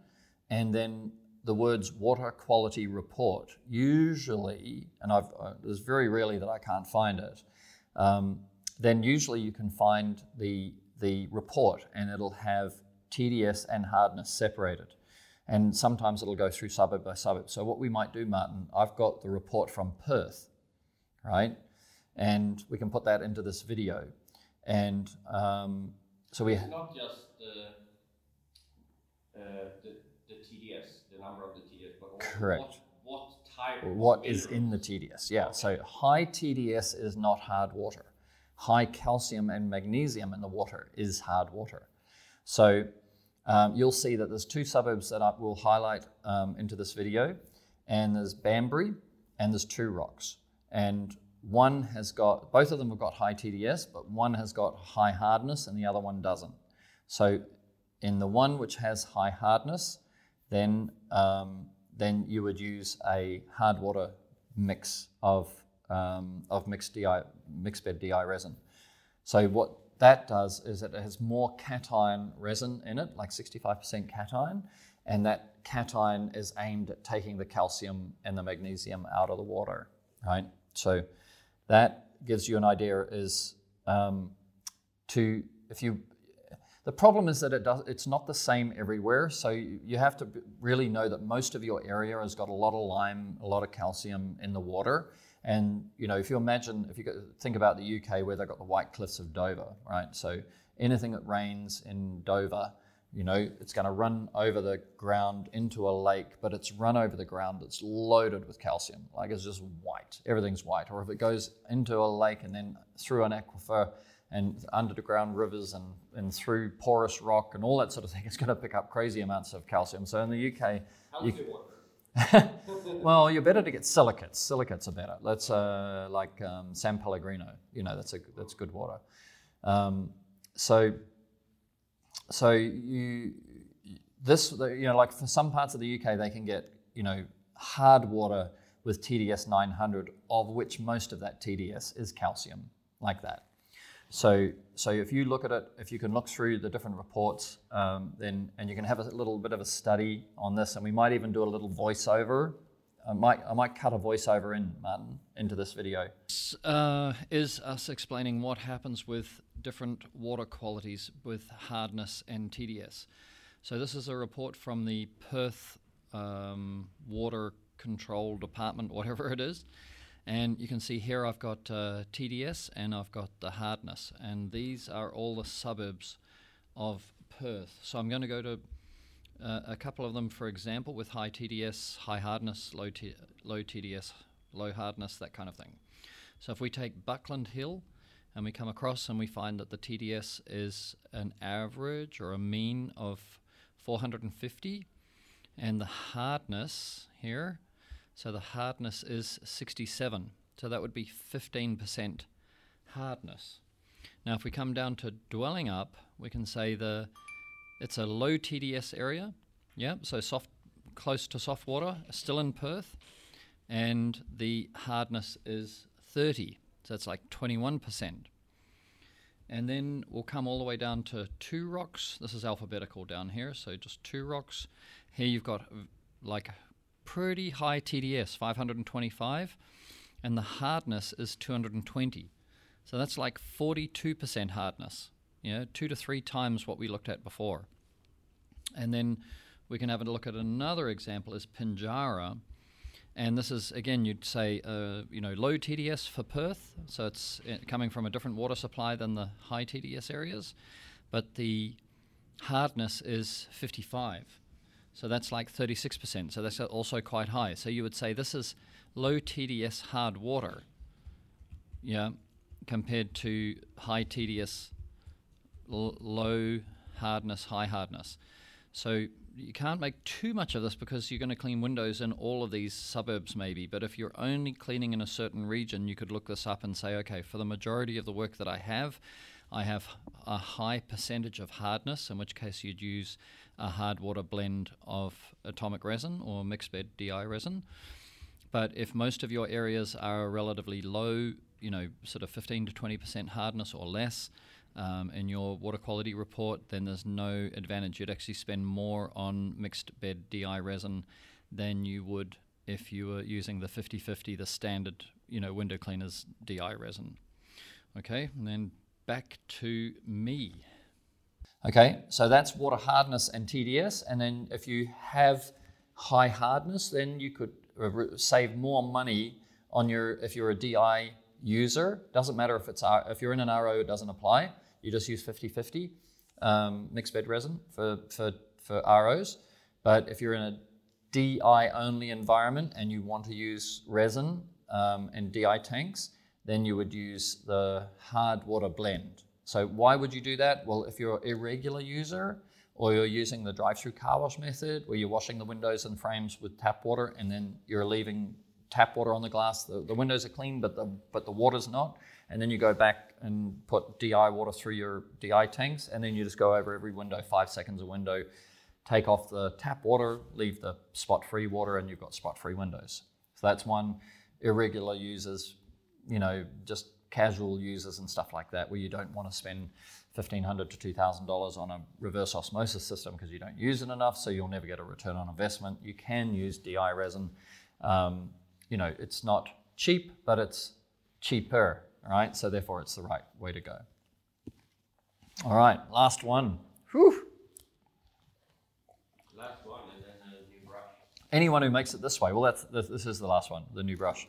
Speaker 1: and then the words water quality report, usually, and I've, uh, there's very rarely that I can't find it, um, then usually you can find the, the report and it'll have TDS and hardness separated. And sometimes it'll go through suburb by suburb. So, what we might do, Martin, I've got the report from Perth, right? And we can put that into this video. And um, so we.
Speaker 3: It's not just the, uh, the, the TDS, the number of the TDS, but also
Speaker 1: Correct.
Speaker 3: What, what type of
Speaker 1: what is in the? TDS. Yeah, so high TDS is not hard water. High calcium and magnesium in the water is hard water. So um, you'll see that there's two suburbs that I will highlight um, into this video, and there's Bunbury and there's Two Rocks. And one has got, both of them have got high TDS, but one has got high hardness and the other one doesn't. So in the one which has high hardness, then um, then you would use a hard water mix of um, of mixed DI mixed bed DI resin. So what that does is it has more cation resin in it, like 65% cation, and that cation is aimed at taking the calcium and the magnesium out of the water, right? So that gives you an idea is um, to if you the problem is that it does, it's not the same everywhere. So you, have to really know that most of your area has got a lot of lime, a lot of calcium in the water. And you know, if you imagine, if you think about the UK where they've got the White Cliffs of Dover, right? So anything that rains in Dover, you know, it's going to run over the ground into a lake, but it's run over the ground that's loaded with calcium. Like it's just white. Everything's white. Or if it goes into a lake and then through an aquifer and underground rivers and, and through porous rock and all that sort of thing, it's going to pick up crazy amounts of calcium. So in the UK,
Speaker 3: water.
Speaker 1: well, you're better to get silicates. Silicates are better. That's uh, like um, San Pellegrino. You know, that's a that's good water. Um, so, so you this you know like for some parts of the UK they can get you know hard water with TDS 900, of which most of that TDS is calcium, like that. So, so if you look at it, if you can look through the different reports, um, then and you can have a little bit of a study on this, and we might even do a little voiceover. I might, I might cut a voiceover in, Martin, into this video.
Speaker 4: uh, is us explaining what happens with different water qualities with hardness and TDS. So this is a report from the Perth um, Water Control Department, whatever it is. And you can see here I've got uh, TDS and I've got the hardness. And these are all the suburbs of Perth. So I'm going to go to uh, a couple of them, for example, with high TDS, high hardness, low, T- low TDS, low hardness, that kind of thing. So if we take Buckland Hill and we come across and we find that the TDS is an average or a mean of 450, and the hardness here, so the hardness is 67. So that would be 15% hardness. Now, if we come down to Dwellingup, we can say the it's a low TDS area. Yeah, so soft, close to soft water, still in Perth, and the hardness is 30. So it's like 21%. And then we'll come all the way down to two rocks. This is alphabetical down here, so just two rocks. Here you've got like pretty high TDS, 525, and the hardness is 220. So that's like 42% hardness, you know, two to three times what we looked at before. And then we can have a look at another example is Pinjarra. And this is, again, you'd say, uh, you know, low TDS for Perth. So it's uh, coming from a different water supply than the high TDS areas. But the hardness is 55. So that's like 36%. So that's also quite high. So you would say this is low TDS hard water, yeah, compared to high TDS l- low hardness, high hardness. So you can't make too much of this because you're going to clean windows in all of these suburbs, maybe. But if you're only cleaning in a certain region, you could look this up and say, okay, for the majority of the work that I have, I have a high percentage of hardness, in which case you'd use a hard water blend of atomic resin or mixed bed DI resin. But if most of your areas are relatively low, you know, sort of 15 to 20% hardness or less um, in your water quality report, then there's no advantage. You'd actually spend more on mixed bed DI resin than you would if you were using the 50-50, the standard, you know, window cleaners DI resin. Okay, and then back to me.
Speaker 1: Okay, so that's water hardness and TDS. And then if you have high hardness, then you could save more money on your if you're a DI user. Doesn't matter if it's if you're in an RO, it doesn't apply. You just use 50-50 um, mixed bed resin for, for for ROs. But if you're in a DI only environment and you want to use resin um, and DI tanks, then you would use the hard water blend. So why would you do that? Well, if you're an irregular user or you're using the drive-through car wash method where you're washing the windows and frames with tap water and then you're leaving tap water on the glass, the, the windows are clean but the but the water's not, and then you go back and put DI water through your DI tanks and then you just go over every window, five seconds a window, take off the tap water, leave the spot-free water, and you've got spot-free windows. So that's one irregular users, you know, just casual users and stuff like that, where you don't want to spend fifteen hundred to two thousand dollars on a reverse osmosis system because you don't use it enough, so you'll never get a return on investment. You can use DI resin. Um, you know, it's not cheap, but it's cheaper, right? So therefore, it's the right way to go. All right, last one. Whew.
Speaker 3: Last one, and then a new brush.
Speaker 1: anyone who makes it this way, well, that's this, this is the last one, the new brush.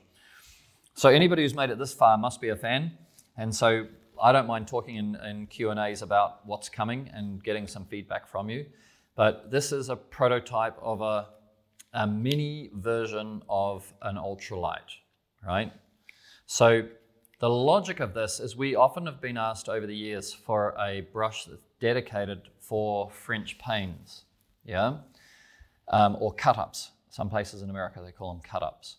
Speaker 1: So anybody who's made it this far must be a fan, and so I don't mind talking in, in Q and A's about what's coming and getting some feedback from you. But this is a prototype of a, a mini version of an ultralight, right? So the logic of this is we often have been asked over the years for a brush that's dedicated for French panes, yeah, um, or cut-ups. Some places in America they call them cut-ups.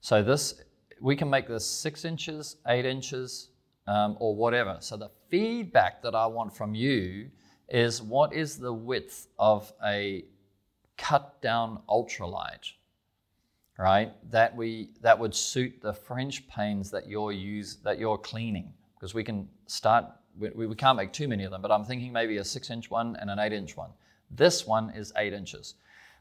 Speaker 1: So this we can make this six inches, eight inches, um, or whatever. So the feedback that I want from you is what is the width of a cut down ultralight, right? That we that would suit the French panes that you're use that you're cleaning because we can start. We, we can't make too many of them, but I'm thinking maybe a six inch one and an eight inch one. This one is eight inches.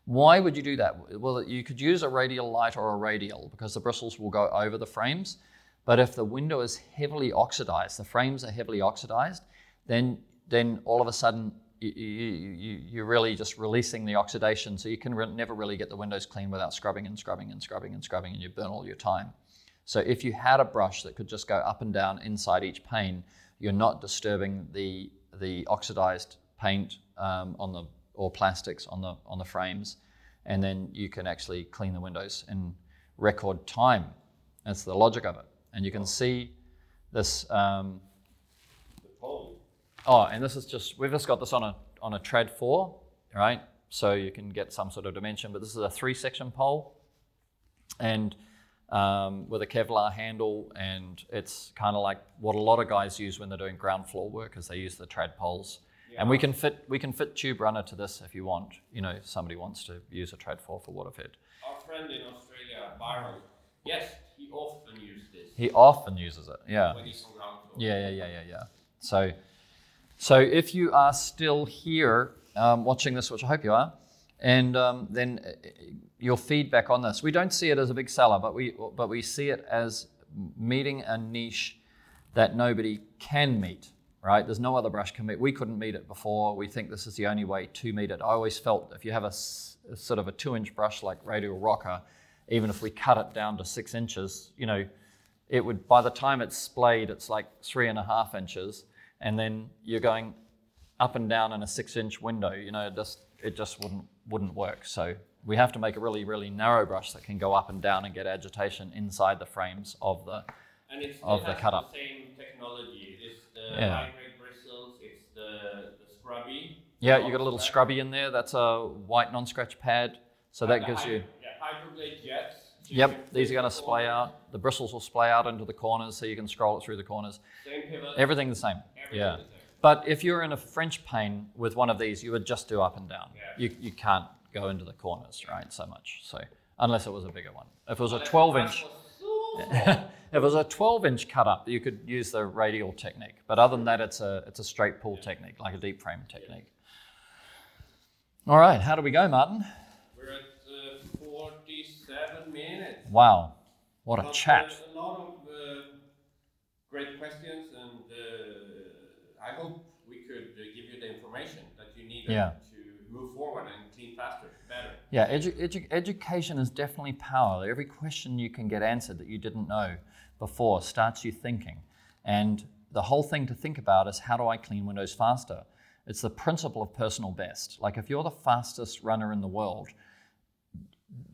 Speaker 1: Why would you do that? Well, you could use a radial light or a radial because the bristles will go over the frames. But if the window is heavily oxidized, the frames are heavily oxidized, then then all of a sudden you, you, you, you're really just releasing the oxidation, so you can re- never really get the windows clean without scrubbing and scrubbing and scrubbing and scrubbing, and you burn all your time. So if you had a brush that could just go up and down inside each pane, you're not disturbing the the oxidized paint um, on the or plastics on the on the frames, and then you can actually clean the windows in record time. That's the logic of it, and you can see this. Um,
Speaker 3: pole.
Speaker 1: oh, and this is just we've just got this on a on a trad four, right? So you can get some sort of dimension, but this is a three section pole, and um, with a Kevlar handle, and it's kind of like what a lot of guys use when they're doing ground floor work, is they use the trad poles. And we can fit we can fit tube runner to this if you want. You know, if somebody wants to use a trad four for water fit.
Speaker 3: Our friend in Australia, Byron, yes, he often uses this
Speaker 1: He often uses it. Yeah.
Speaker 3: when he's on ground floor.
Speaker 1: Yeah, yeah, yeah, yeah, yeah. So, so if you are still here um, watching this, which I hope you are, and um, then uh, your feedback on this, we don't see it as a big seller, but we but we see it as meeting a niche that nobody can meet. Right? There's no other brush can meet. We couldn't meet it before. We think this is the only way to meet it. I always felt if you have a sort of a two-inch brush like Radial Rocker, even if we cut it down to six inches, you know, it would by the time it's splayed it's like three and a half inches and then you're going up and down in a six inch window you know it just it just wouldn't wouldn't work so we have to make a really really narrow brush that can go up and down and get agitation inside the frames of the
Speaker 3: And
Speaker 1: Of the
Speaker 3: has
Speaker 1: cut-up.
Speaker 3: the same technology. It's the
Speaker 1: Yeah.
Speaker 3: high grade bristles, it's the, the scrubby.
Speaker 1: yeah you got a little scrubby in there that's a white non-scratch pad so that gives you
Speaker 3: Yeah, hydroblade jets.
Speaker 1: yep these are going to splay out the bristles will splay out into the corners so you can scroll it through the corners
Speaker 3: Same pivot.
Speaker 1: everything the same
Speaker 3: everything
Speaker 1: yeah
Speaker 3: the same.
Speaker 1: But if you're in a French pane with one of these, you would just do up and down.
Speaker 3: Yeah.
Speaker 1: You, you can't go into the corners, right, so much. So unless it was a bigger one. If it was a
Speaker 3: Unless the
Speaker 1: 12
Speaker 3: brush
Speaker 1: inch,
Speaker 3: was so
Speaker 1: if it was a 12 inch cut up, you could use the radial technique. But other than that, it's a it's a straight pull technique, like a deep frame technique. All right, how do we go, Martin?
Speaker 3: We're at uh, minutes.
Speaker 1: Wow, what a chat.
Speaker 3: uh, A lot of uh, great questions, and uh, I hope we could uh, give you the information that you need
Speaker 1: Yeah.
Speaker 3: to move forward and clean faster, better.
Speaker 1: Yeah, edu- edu- education is definitely power. Every question you can get answered that you didn't know before starts you thinking. And the whole thing to think about is how do I clean windows faster? It's the principle of personal best. Like if you're the fastest runner in the world,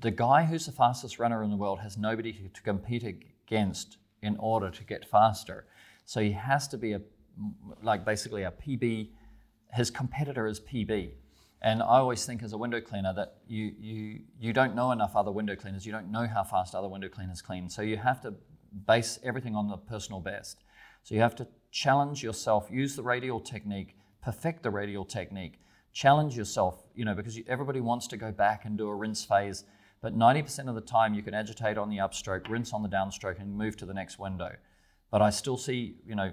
Speaker 1: the guy who's the fastest runner in the world has nobody to, compete against in order to get faster. So he has to be a like basically a PB. His competitor is PB. And I always think as a window cleaner that you you you don't know enough other window cleaners. You don't know how fast other window cleaners clean. So you have to base everything on the personal best. So you have to challenge yourself, use the radial technique, perfect the radial technique, challenge yourself, you know, because everybody wants to go back and do a rinse phase, but 90% of the time you can agitate on the upstroke, rinse on the downstroke, and move to the next window. But I still see, you know,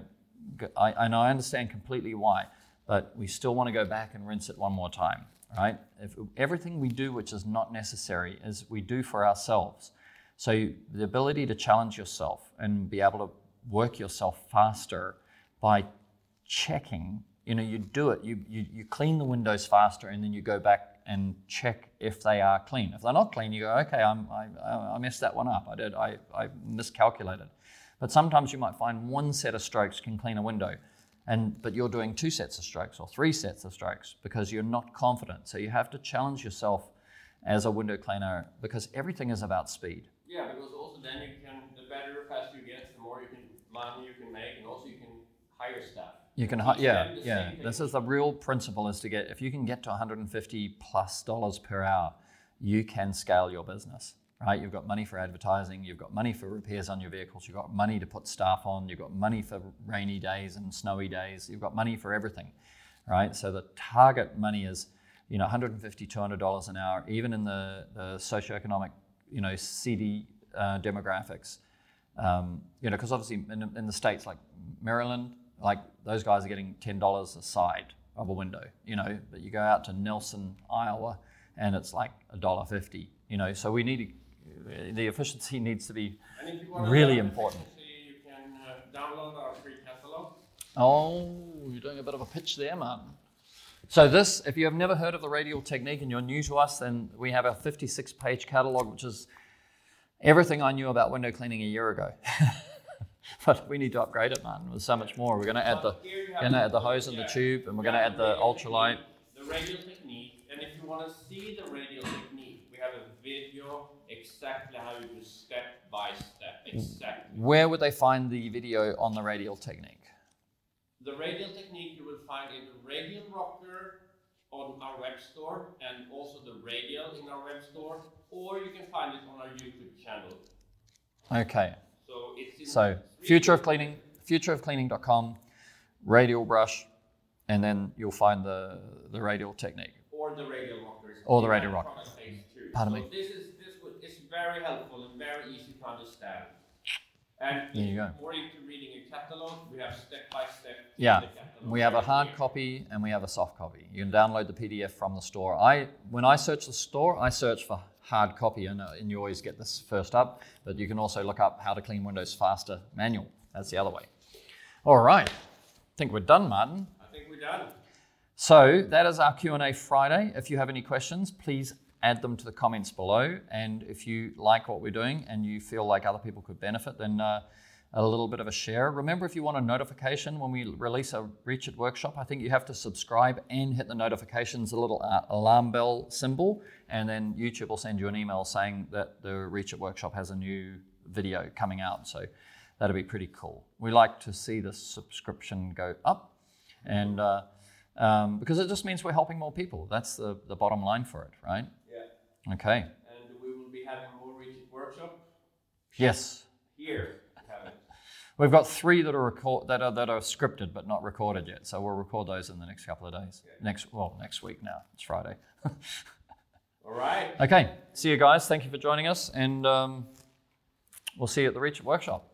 Speaker 1: I, and I understand completely why, but we still want to go back and rinse it one more time, right? If everything we do which is not necessary is we do for ourselves. So you- the ability to challenge yourself and be able to work yourself faster by checking, you know, you do it, you, you, you clean the windows faster and then you go back and check if they are clean. If they're not clean, you go, okay, I'm, I, I messed that one up. I did, I, I miscalculated. But sometimes you might find one set of strokes can clean a window, and but you're doing two sets of strokes or three sets of strokes because you're not confident. So you have to challenge yourself as a window cleaner because everything is about speed.
Speaker 3: Yeah, because also then you can, the better faster you get, the more you can money you can make, and also you can hire staff.
Speaker 1: You can, hi-
Speaker 3: Teach
Speaker 1: yeah, yeah. This is the real principle: is to get if you can get to 150 plus dollars per hour, you can scale your business. Right? You've got money for advertising, you've got money for repairs on your vehicles, you've got money to put staff on, you've got money for rainy days and snowy days, you've got money for everything. Right? So the target money is, you know, 150, 200 dollars an hour, even in the, the socioeconomic, you know, CD uh, demographics. Um, you know, because obviously in, in the states like Maryland, like those guys are getting ten dollars a side of a window. You know, but you go out to Nelson, Iowa, and it's like a dollar fifty. You know, so we need to, the efficiency needs to be.
Speaker 3: And if you want
Speaker 1: Really important.
Speaker 3: You can uh, download our free catalog.
Speaker 1: Oh, you're doing a bit of a pitch there, Martin. So this, if you have never heard of the radial technique and you're new to us, then we have a 56-page catalog, which is everything I knew about window cleaning a year ago. but we need to upgrade it, Martin. There's so much more. We're going to add the, going to add the hose and the tube, and we're going to add the ultralight.
Speaker 3: The radial technique, and if you want to see the radial technique, we have a video exactly how you do step by step. Exactly.
Speaker 1: Where would they find the video on the radial technique?
Speaker 3: The radial technique you will find in the Radial Rocker on our web store and also the Radial in our web store, or you can find it on our YouTube channel.
Speaker 1: Okay.
Speaker 3: So
Speaker 1: So future of cleaning, futureofcleaning.com, radial brush, and then you'll find the, the radial technique.
Speaker 3: or the radial rockers.
Speaker 1: Or the radial rocker.
Speaker 3: product phase two.
Speaker 1: Pardon
Speaker 3: so
Speaker 1: me.
Speaker 3: This is this would, is very helpful and very easy to understand. And
Speaker 1: There you go.
Speaker 3: more into reading a catalog, we have step by step.
Speaker 1: Yeah, we have a hard copy and we have a soft copy. You can download the PDF from the store. I when I search the store, I search for hard copy, and, uh, and you always get this first up. But you can also look up how to clean Windows faster manual. That's the other way. All right, I think we're done, Martin.
Speaker 3: I think we're done.
Speaker 1: So that is our Q&A Friday. If you have any questions, please add them to the comments below. And if you like what we're doing and you feel like other people could benefit, then uh, a little bit of a share. Remember, if you want a notification when we release a Reach It workshop, I think you have to subscribe and hit the notifications, a little uh, alarm bell symbol, and then YouTube will send you an email saying that the Reach It workshop has a new video coming out. So that'll be pretty cool. We like to see the subscription go up, and uh, um, because it just means we're helping more people. That's the, the bottom line for it, right? Okay.
Speaker 3: And we will be having more Reach It workshop
Speaker 1: Yes.
Speaker 3: here. we have
Speaker 1: got three that are record that are that are scripted but not recorded yet. So we'll record those in the next couple of days. Next well, next week now. It's Friday.
Speaker 3: All right.
Speaker 1: okay. See you guys. Thank you for joining us, and um, we'll see you at the Reach workshop.